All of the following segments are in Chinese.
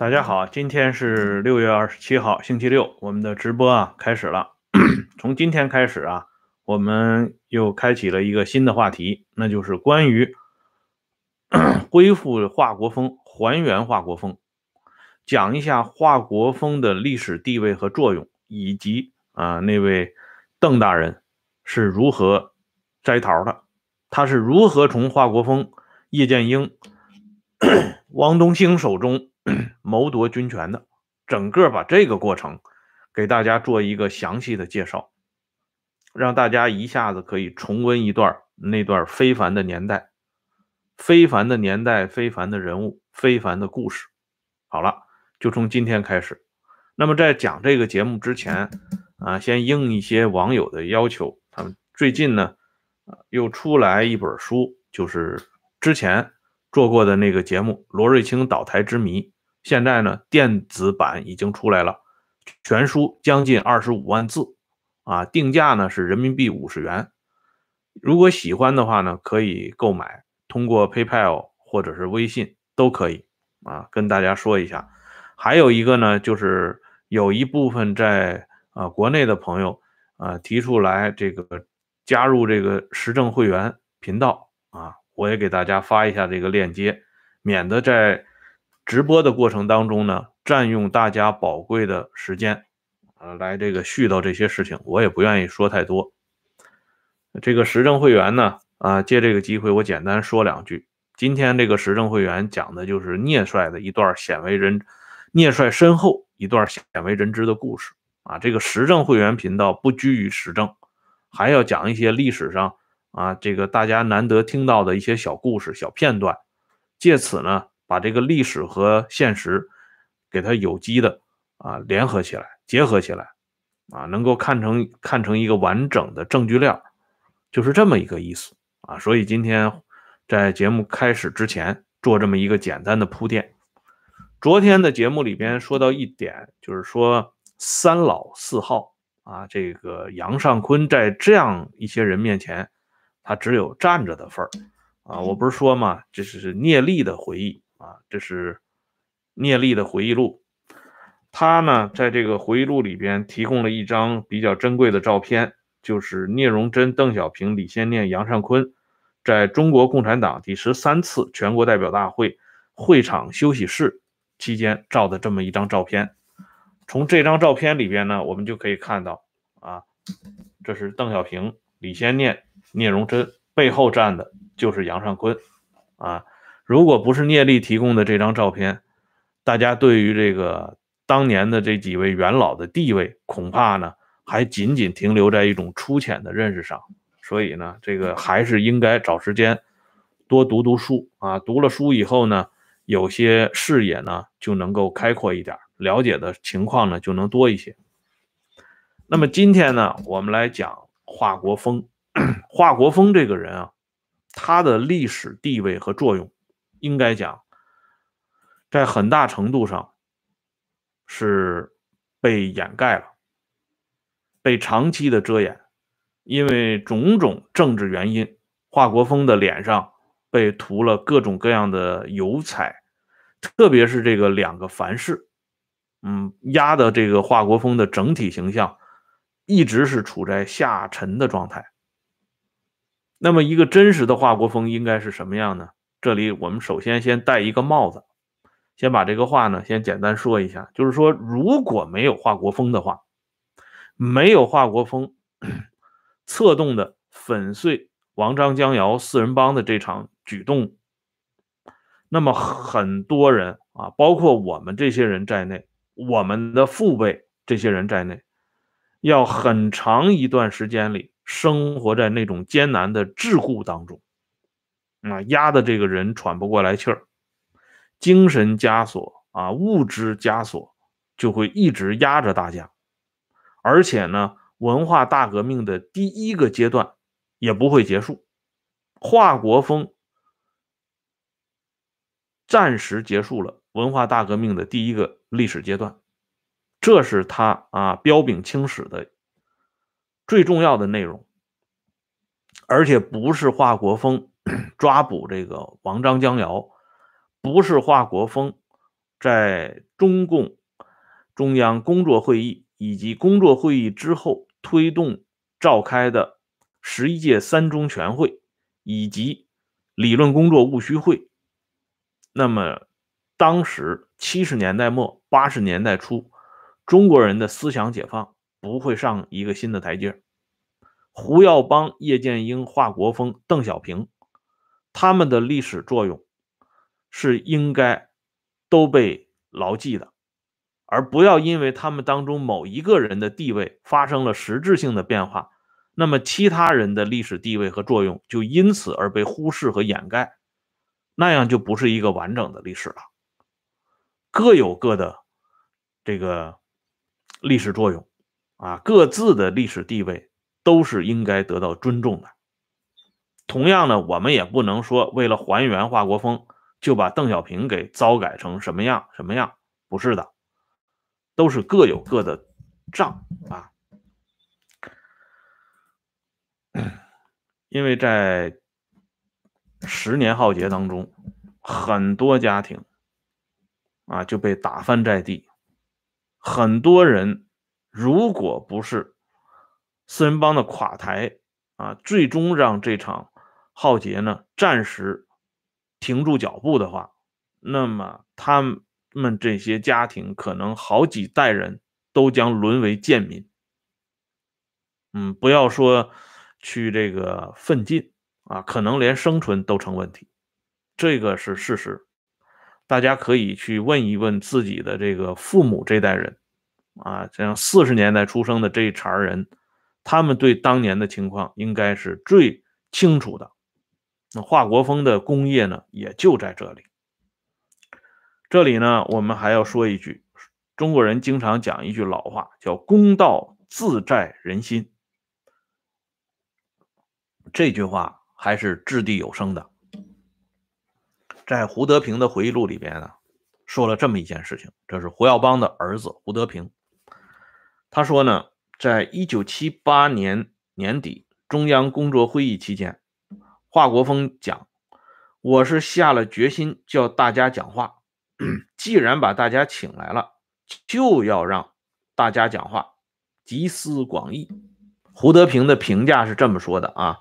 大家好，今天是六月二十七号，星期六，我们的直播啊开始了。从今天开始啊，我们又开启了一个新的话题，那就是关于 恢复华国锋、还原华国锋，讲一下华国锋的历史地位和作用，以及啊那位邓大人是如何摘桃的，他是如何从华国锋、叶剑英、汪东兴手中。谋夺军权的，整个把这个过程给大家做一个详细的介绍，让大家一下子可以重温一段那段非凡的年代、非凡的年代、非凡的人物、非凡的故事。好了，就从今天开始。那么在讲这个节目之前啊，先应一些网友的要求，他们最近呢，又出来一本书，就是之前。做过的那个节目《罗瑞卿倒台之谜》，现在呢电子版已经出来了，全书将近二十五万字，啊，定价呢是人民币五十元。如果喜欢的话呢，可以购买，通过 PayPal 或者是微信都可以啊。跟大家说一下，还有一个呢，就是有一部分在啊国内的朋友啊提出来这个加入这个时政会员频道。我也给大家发一下这个链接，免得在直播的过程当中呢，占用大家宝贵的时间，呃，来这个絮叨这些事情，我也不愿意说太多。这个时政会员呢，啊，借这个机会我简单说两句。今天这个时政会员讲的就是聂帅的一段鲜为人，聂帅身后一段鲜为人知的故事啊。这个时政会员频道不拘于时政，还要讲一些历史上。啊，这个大家难得听到的一些小故事、小片段，借此呢，把这个历史和现实给它有机的啊联合起来、结合起来，啊，能够看成看成一个完整的证据链，就是这么一个意思啊。所以今天在节目开始之前做这么一个简单的铺垫。昨天的节目里边说到一点，就是说三老四号啊，这个杨尚昆在这样一些人面前。他只有站着的份儿啊！我不是说嘛，这是聂力的回忆啊，这是聂力的回忆录。他呢，在这个回忆录里边提供了一张比较珍贵的照片，就是聂荣臻、邓小平、李先念、杨尚昆在中国共产党第十三次全国代表大会会场休息室期间照的这么一张照片。从这张照片里边呢，我们就可以看到啊，这是邓小平、李先念。聂荣臻背后站的就是杨尚昆，啊，如果不是聂力提供的这张照片，大家对于这个当年的这几位元老的地位，恐怕呢还仅仅停留在一种粗浅的认识上。所以呢，这个还是应该找时间多读读书啊，读了书以后呢，有些视野呢就能够开阔一点，了解的情况呢就能多一些。那么今天呢，我们来讲华国锋。华国锋这个人啊，他的历史地位和作用，应该讲，在很大程度上是被掩盖了，被长期的遮掩，因为种种政治原因，华国锋的脸上被涂了各种各样的油彩，特别是这个两个凡是，嗯，压的这个华国锋的整体形象，一直是处在下沉的状态。那么，一个真实的华国锋应该是什么样呢？这里我们首先先戴一个帽子，先把这个话呢先简单说一下，就是说，如果没有华国锋的话，没有华国锋策动的粉碎王张江瑶四人帮的这场举动，那么很多人啊，包括我们这些人在内，我们的父辈这些人在内，要很长一段时间里。生活在那种艰难的桎梏当中，啊，压的这个人喘不过来气儿，精神枷锁啊，物质枷锁就会一直压着大家，而且呢，文化大革命的第一个阶段也不会结束，华国锋暂时结束了文化大革命的第一个历史阶段，这是他啊彪炳青史的。最重要的内容，而且不是华国锋 抓捕这个王张江瑶，不是华国锋在中共中央工作会议以及工作会议之后推动召开的十一届三中全会以及理论工作务虚会，那么当时七十年代末八十年代初，中国人的思想解放不会上一个新的台阶。胡耀邦、叶剑英、华国锋、邓小平，他们的历史作用是应该都被牢记的，而不要因为他们当中某一个人的地位发生了实质性的变化，那么其他人的历史地位和作用就因此而被忽视和掩盖，那样就不是一个完整的历史了。各有各的这个历史作用啊，各自的历史地位。都是应该得到尊重的。同样呢，我们也不能说为了还原华国锋，就把邓小平给糟改成什么样什么样，不是的，都是各有各的账啊。因为在十年浩劫当中，很多家庭啊就被打翻在地，很多人如果不是。四人帮的垮台啊，最终让这场浩劫呢暂时停住脚步的话，那么他们这些家庭可能好几代人都将沦为贱民。嗯，不要说去这个奋进啊，可能连生存都成问题，这个是事实。大家可以去问一问自己的这个父母这代人啊，像四十年代出生的这一茬人。他们对当年的情况应该是最清楚的。那华国锋的功业呢，也就在这里。这里呢，我们还要说一句，中国人经常讲一句老话，叫“公道自在人心”。这句话还是掷地有声的。在胡德平的回忆录里边呢，说了这么一件事情，这是胡耀邦的儿子胡德平，他说呢。在一九七八年年底，中央工作会议期间，华国锋讲：“我是下了决心叫大家讲话，既然把大家请来了，就要让大家讲话，集思广益。”胡德平的评价是这么说的啊，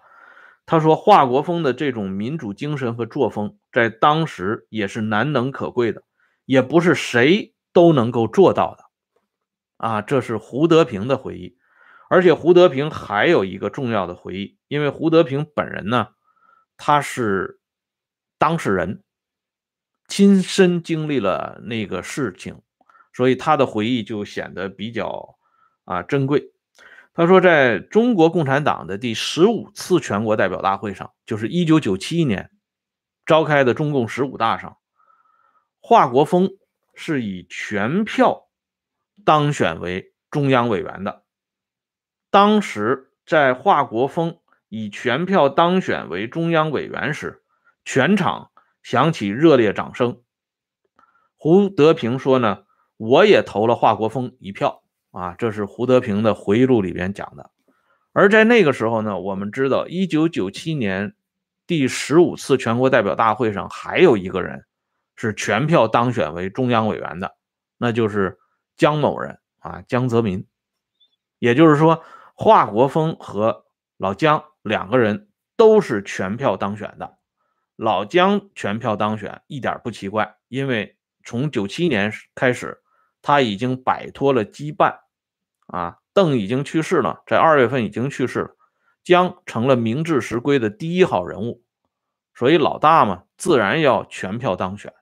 他说：“华国锋的这种民主精神和作风，在当时也是难能可贵的，也不是谁都能够做到的。”啊，这是胡德平的回忆，而且胡德平还有一个重要的回忆，因为胡德平本人呢，他是当事人，亲身经历了那个事情，所以他的回忆就显得比较啊珍贵。他说，在中国共产党的第十五次全国代表大会上，就是一九九七年召开的中共十五大上，华国锋是以全票。当选为中央委员的，当时在华国锋以全票当选为中央委员时，全场响起热烈掌声。胡德平说呢，我也投了华国锋一票啊，这是胡德平的回忆录里边讲的。而在那个时候呢，我们知道，一九九七年第十五次全国代表大会上还有一个人是全票当选为中央委员的，那就是。江某人啊，江泽民，也就是说，华国锋和老江两个人都是全票当选的。老江全票当选一点不奇怪，因为从九七年开始，他已经摆脱了羁绊啊。邓已经去世了，在二月份已经去世了，江成了名至实归的第一号人物，所以老大嘛，自然要全票当选。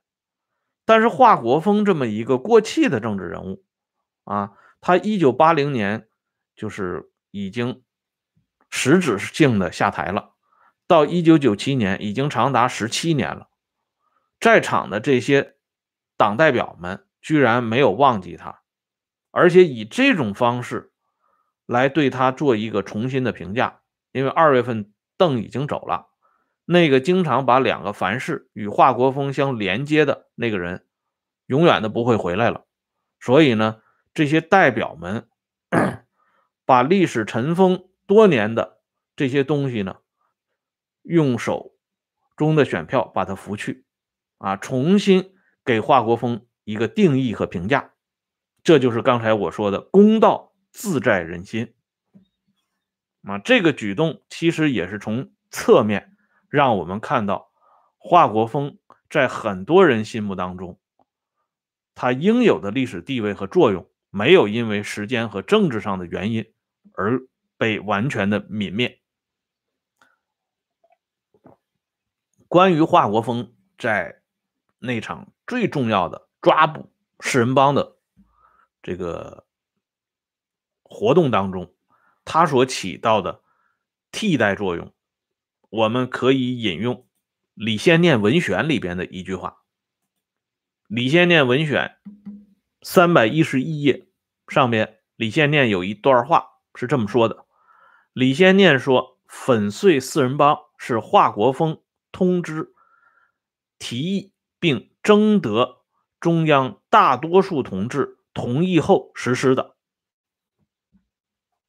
但是华国锋这么一个过气的政治人物。啊，他一九八零年就是已经实质性的下台了，到一九九七年已经长达十七年了，在场的这些党代表们居然没有忘记他，而且以这种方式来对他做一个重新的评价，因为二月份邓已经走了，那个经常把两个凡是与华国锋相连接的那个人，永远都不会回来了，所以呢。这些代表们把历史尘封多年的这些东西呢，用手中的选票把它拂去，啊，重新给华国锋一个定义和评价。这就是刚才我说的“公道自在人心”。啊，这个举动其实也是从侧面让我们看到华国锋在很多人心目当中，他应有的历史地位和作用，没有因为时间和政治上的原因而被完全的泯灭。关于华国锋在那场最重要的抓捕四人帮的这个活动当中，他所起到的替代作用，我们可以引用《李先念文选》里边的一句话，《李先念文选》三百一十一页上面，李先念有一段话是这么说的：李先念说，粉碎四人帮是华国锋。通知、提议并征得中央大多数同志同意后实施的。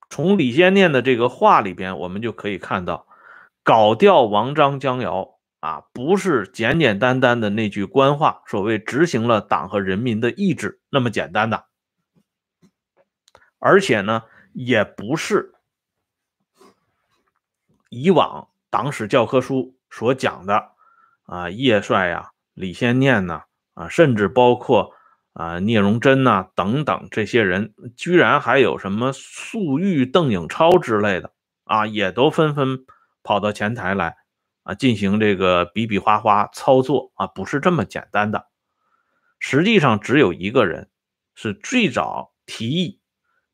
从李先念的这个话里边，我们就可以看到，搞掉王张江瑶啊，不是简简单单的那句官话，所谓执行了党和人民的意志那么简单的，而且呢，也不是以往党史教科书。所讲的啊，叶帅呀，李先念呐，啊，甚至包括啊聂荣臻呐等等这些人，居然还有什么粟裕、邓颖超之类的啊，也都纷纷跑到前台来啊，进行这个比比划划操作啊，不是这么简单的。实际上，只有一个人是最早提议，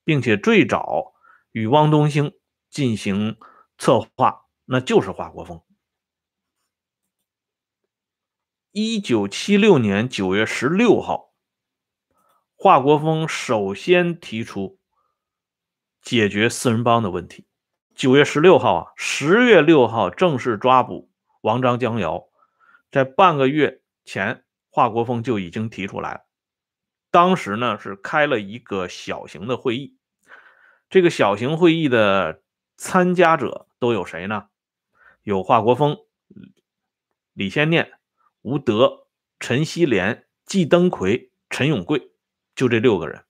并且最早与汪东兴进行策划，那就是华国锋。一九七六年九月十六号，华国锋首先提出解决四人帮的问题。九月十六号啊，十月六号正式抓捕王张江瑶，在半个月前，华国锋就已经提出来了。当时呢是开了一个小型的会议，这个小型会议的参加者都有谁呢？有华国锋、李先念。吴德、陈锡联、季登奎、陈永贵，就这六个人。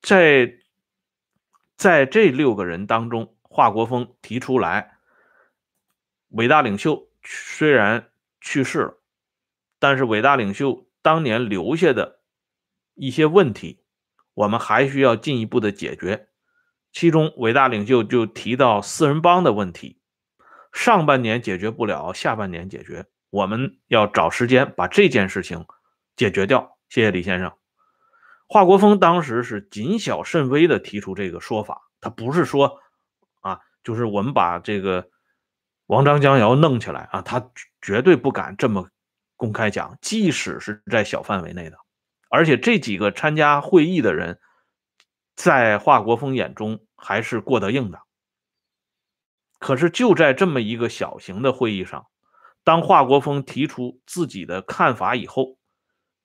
在在这六个人当中，华国锋提出来，伟大领袖虽然去世了，但是伟大领袖当年留下的一些问题，我们还需要进一步的解决。其中，伟大领袖就提到四人帮的问题，上半年解决不了，下半年解决。我们要找时间把这件事情解决掉。谢谢李先生。华国锋当时是谨小慎微的提出这个说法，他不是说啊，就是我们把这个王张江瑶弄起来啊，他绝对不敢这么公开讲，即使是在小范围内的。而且这几个参加会议的人，在华国锋眼中还是过得硬的。可是就在这么一个小型的会议上。当华国锋提出自己的看法以后，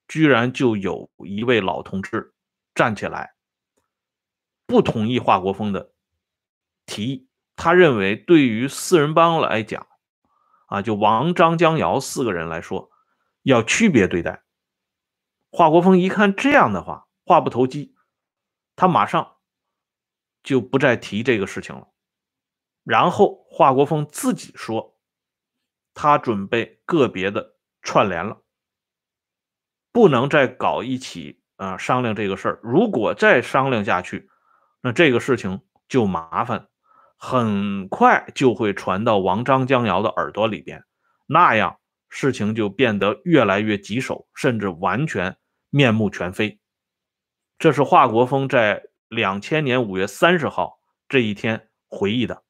居然就有一位老同志站起来，不同意华国锋的提议。他认为，对于四人帮来讲，啊，就王张江姚四个人来说，要区别对待。华国锋一看这样的话，话不投机，他马上就不再提这个事情了。然后华国锋自己说。他准备个别的串联了，不能再搞一起啊商量这个事儿。如果再商量下去，那这个事情就麻烦，很快就会传到王张江瑶的耳朵里边，那样事情就变得越来越棘手，甚至完全面目全非。这是华国锋在两千年五月三十号这一天回忆的，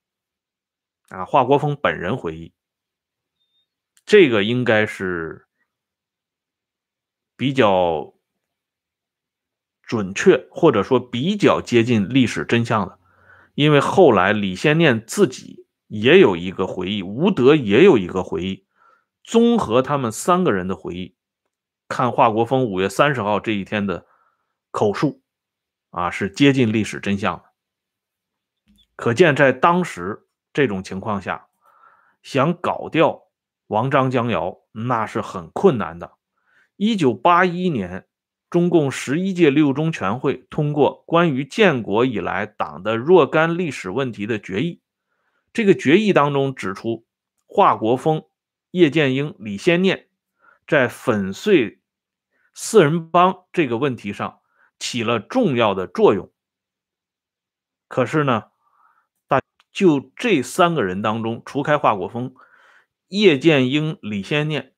啊，华国锋本人回忆。这个应该是比较准确，或者说比较接近历史真相的，因为后来李先念自己也有一个回忆，吴德也有一个回忆，综合他们三个人的回忆，看华国锋五月三十号这一天的口述，啊，是接近历史真相的。可见在当时这种情况下，想搞掉。王张江瑶那是很困难的，一九八一年，中共十一届六中全会通过关于建国以来党的若干历史问题的决议。这个决议当中指出，华国锋、叶剑英、李先念在粉碎四人帮这个问题上起了重要的作用。可是呢，大就这三个人当中，除开华国锋、叶剑英、李先念。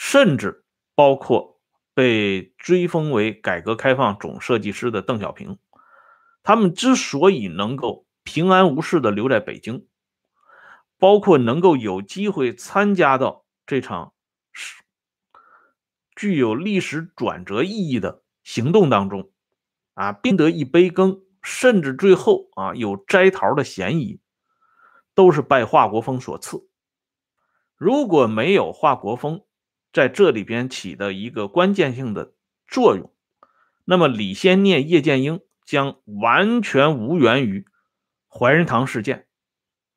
甚至包括被追封为改革开放总设计师的邓小平，他们之所以能够平安无事的留在北京，包括能够有机会参加到这场具有历史转折意义的行动当中，啊，并得一杯羹，甚至最后啊有摘桃的嫌疑，都是拜华国锋所赐。如果没有华国锋，在这里边起的一个关键性的作用，那么李先念、叶剑英将完全无缘于怀仁堂事件，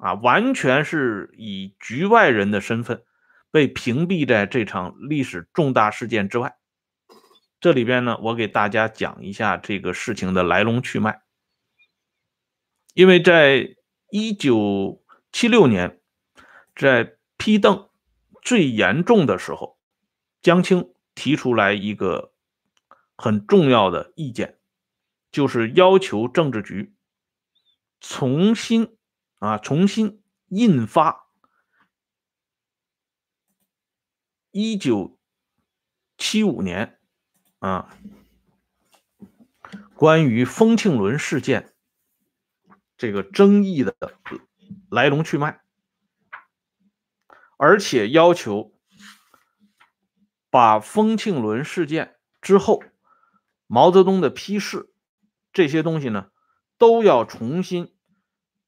啊，完全是以局外人的身份被屏蔽在这场历史重大事件之外。这里边呢，我给大家讲一下这个事情的来龙去脉，因为在一九七六年，在批邓最严重的时候。江青提出来一个很重要的意见，就是要求政治局重新啊重新印发一九七五年啊关于丰庆轮事件这个争议的来龙去脉，而且要求。把丰庆轮事件之后，毛泽东的批示这些东西呢，都要重新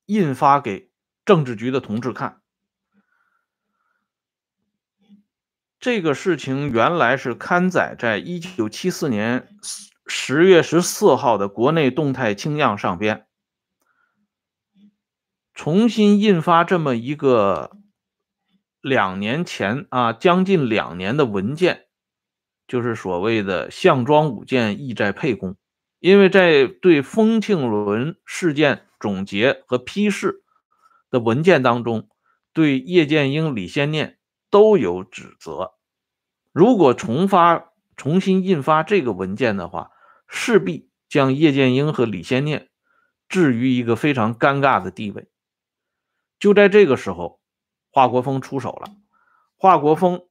印发给政治局的同志看。这个事情原来是刊载在一九七四年十月十四号的国内动态清样上边，重新印发这么一个。两年前啊，将近两年的文件，就是所谓的“项庄舞剑，意在沛公”。因为在对丰庆伦事件总结和批示的文件当中，对叶剑英、李先念都有指责。如果重发、重新印发这个文件的话，势必将叶剑英和李先念置于一个非常尴尬的地位。就在这个时候。华国锋出手了。华国锋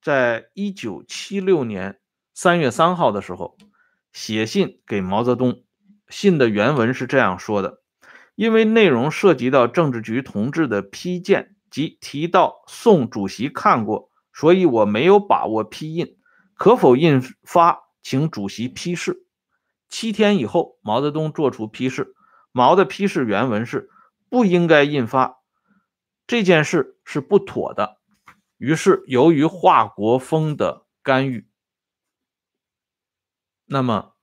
在一九七六年三月三号的时候写信给毛泽东，信的原文是这样说的：“因为内容涉及到政治局同志的批件及提到宋主席看过，所以我没有把握批印。可否印发，请主席批示。”七天以后，毛泽东作出批示。毛的批示原文是：“不应该印发。”这件事是不妥的，于是由于华国锋的干预，那么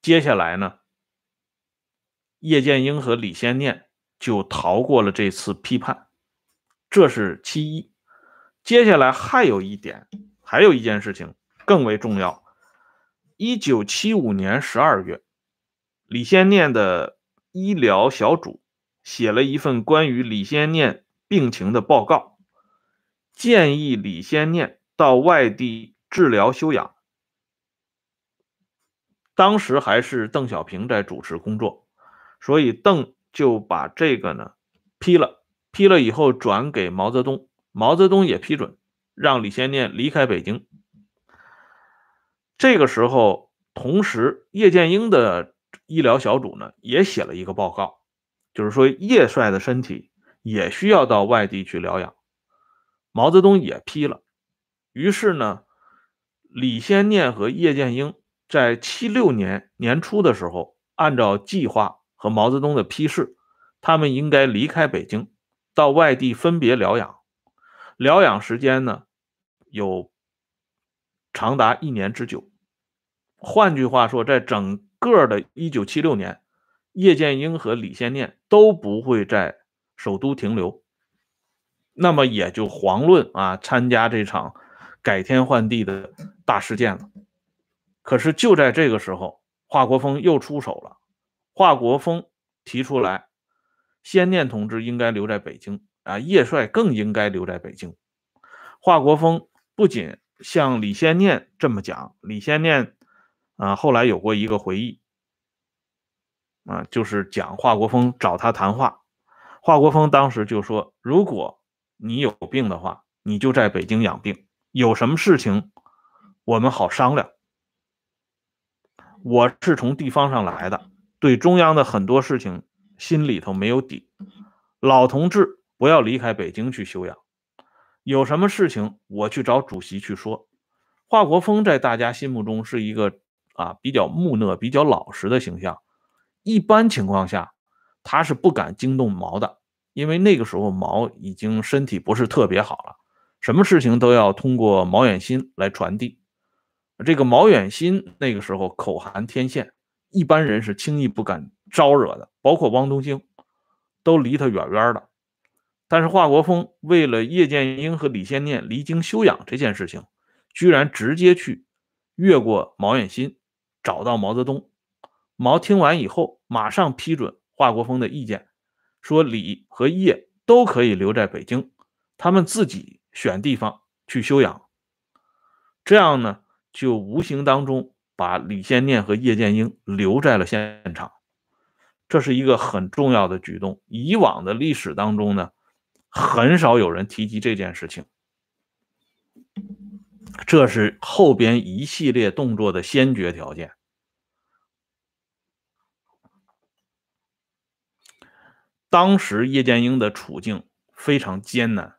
接下来呢，叶剑英和李先念就逃过了这次批判，这是其一。接下来还有一点，还有一件事情更为重要。一九七五年十二月，李先念的医疗小组写了一份关于李先念。病情的报告建议李先念到外地治疗休养。当时还是邓小平在主持工作，所以邓就把这个呢批了，批了以后转给毛泽东，毛泽东也批准让李先念离开北京。这个时候，同时叶剑英的医疗小组呢也写了一个报告，就是说叶帅的身体。也需要到外地去疗养，毛泽东也批了。于是呢，李先念和叶剑英在七六年年初的时候，按照计划和毛泽东的批示，他们应该离开北京，到外地分别疗养。疗养时间呢，有长达一年之久。换句话说，在整个的一九七六年，叶剑英和李先念都不会在。首都停留，那么也就遑论啊参加这场改天换地的大事件了。可是就在这个时候，华国锋又出手了。华国锋提出来，先念同志应该留在北京啊，叶帅更应该留在北京。华国锋不仅像李先念这么讲，李先念啊后来有过一个回忆啊，就是讲华国锋找他谈话，华国锋当时就说：“如果你有病的话，你就在北京养病，有什么事情我们好商量。我是从地方上来的，对中央的很多事情心里头没有底，老同志不要离开北京去休养。”有什么事情，我去找主席去说。华国锋在大家心目中是一个啊比较木讷、比较老实的形象。一般情况下，他是不敢惊动毛的，因为那个时候毛已经身体不是特别好了，什么事情都要通过毛远新来传递。这个毛远新那个时候口含天线，一般人是轻易不敢招惹的，包括汪东兴都离他远远的。但是华国锋为了叶剑英和李先念离京休养这件事情，居然直接去越过毛远新，找到毛泽东。毛听完以后，马上批准华国锋的意见，说李和叶都可以留在北京，他们自己选地方去休养。这样呢，就无形当中把李先念和叶剑英留在了现场。这是一个很重要的举动。以往的历史当中呢。很少有人提及这件事情，这是后边一系列动作的先决条件。当时叶剑英的处境非常艰难，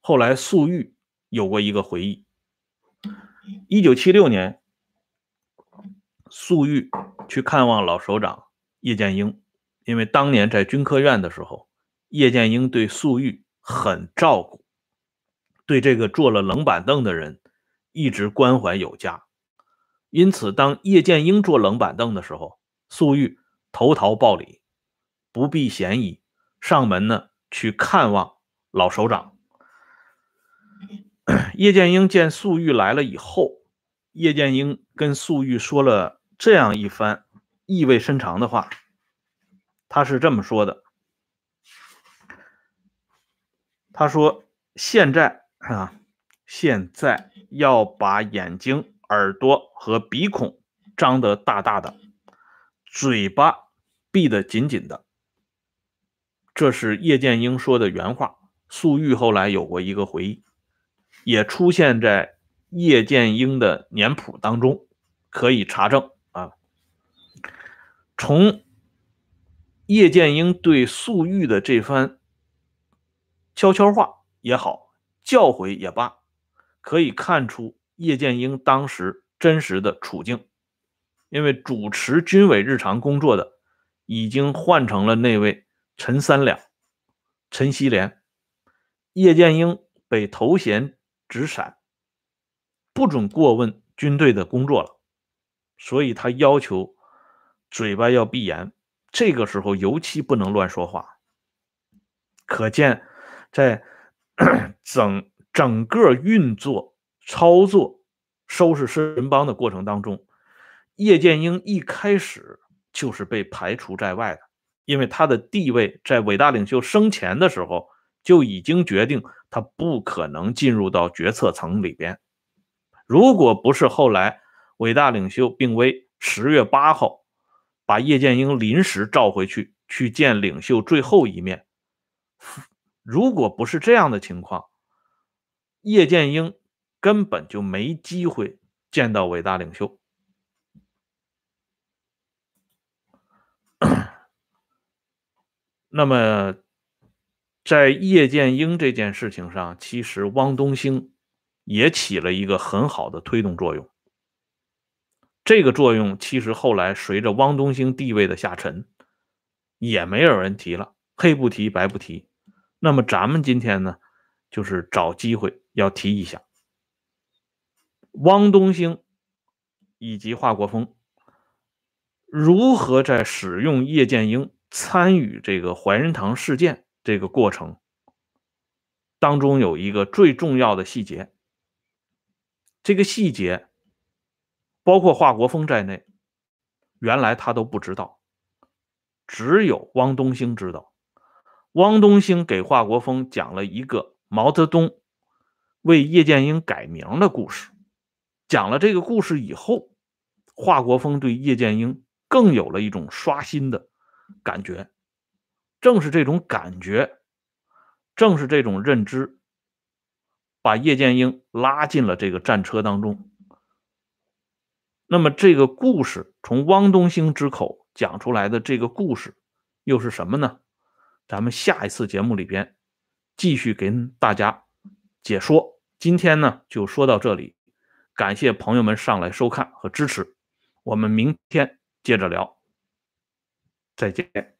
后来粟裕有过一个回忆：一九七六年，粟裕去看望老首长叶剑英，因为当年在军科院的时候。叶剑英对粟裕很照顾，对这个坐了冷板凳的人一直关怀有加。因此，当叶剑英坐冷板凳的时候，粟裕投桃报李，不避嫌疑，上门呢去看望老首长。叶剑英见粟裕来了以后，叶剑英跟粟裕说了这样一番意味深长的话，他是这么说的。他说：“现在啊，现在要把眼睛、耳朵和鼻孔张得大大的，嘴巴闭得紧紧的。”这是叶剑英说的原话。粟裕后来有过一个回忆，也出现在叶剑英的年谱当中，可以查证。从叶剑英对粟裕的这番。悄悄话也好，教诲也罢，可以看出叶剑英当时真实的处境。因为主持军委日常工作的已经换成了那位陈三两、陈锡联，叶剑英被头衔直闪，不准过问军队的工作了，所以他要求嘴巴要闭严，这个时候尤其不能乱说话。可见。在整整个运作、操作、收拾四人帮的过程当中，叶剑英一开始就是被排除在外的，因为他的地位在伟大领袖生前的时候就已经决定他不可能进入到决策层里边。如果不是后来伟大领袖病危，十月八号把叶剑英临时召回去去见领袖最后一面。如果不是这样的情况，叶剑英根本就没机会见到伟大领袖。那么，在叶剑英这件事情上，其实汪东兴也起了一个很好的推动作用。这个作用其实后来随着汪东兴地位的下沉，也没有人提了，黑不提白不提。那么咱们今天呢，就是找机会要提一下汪东兴以及华国锋如何在使用叶剑英参与这个怀仁堂事件这个过程当中有一个最重要的细节，这个细节，包括华国锋在内，原来他都不知道，只有汪东兴知道。汪东兴给华国锋讲了一个毛泽东为叶剑英改名的故事。讲了这个故事以后，华国锋对叶剑英更有了一种刷新的感觉。正是这种感觉，正是这种认知，把叶剑英拉进了这个战车当中。那么，这个故事从汪东兴之口讲出来的这个故事，又是什么呢？咱们下一次节目里边继续跟大家解说。今天呢，就说到这里，感谢朋友们上来收看和支持，我们明天接着聊，再见。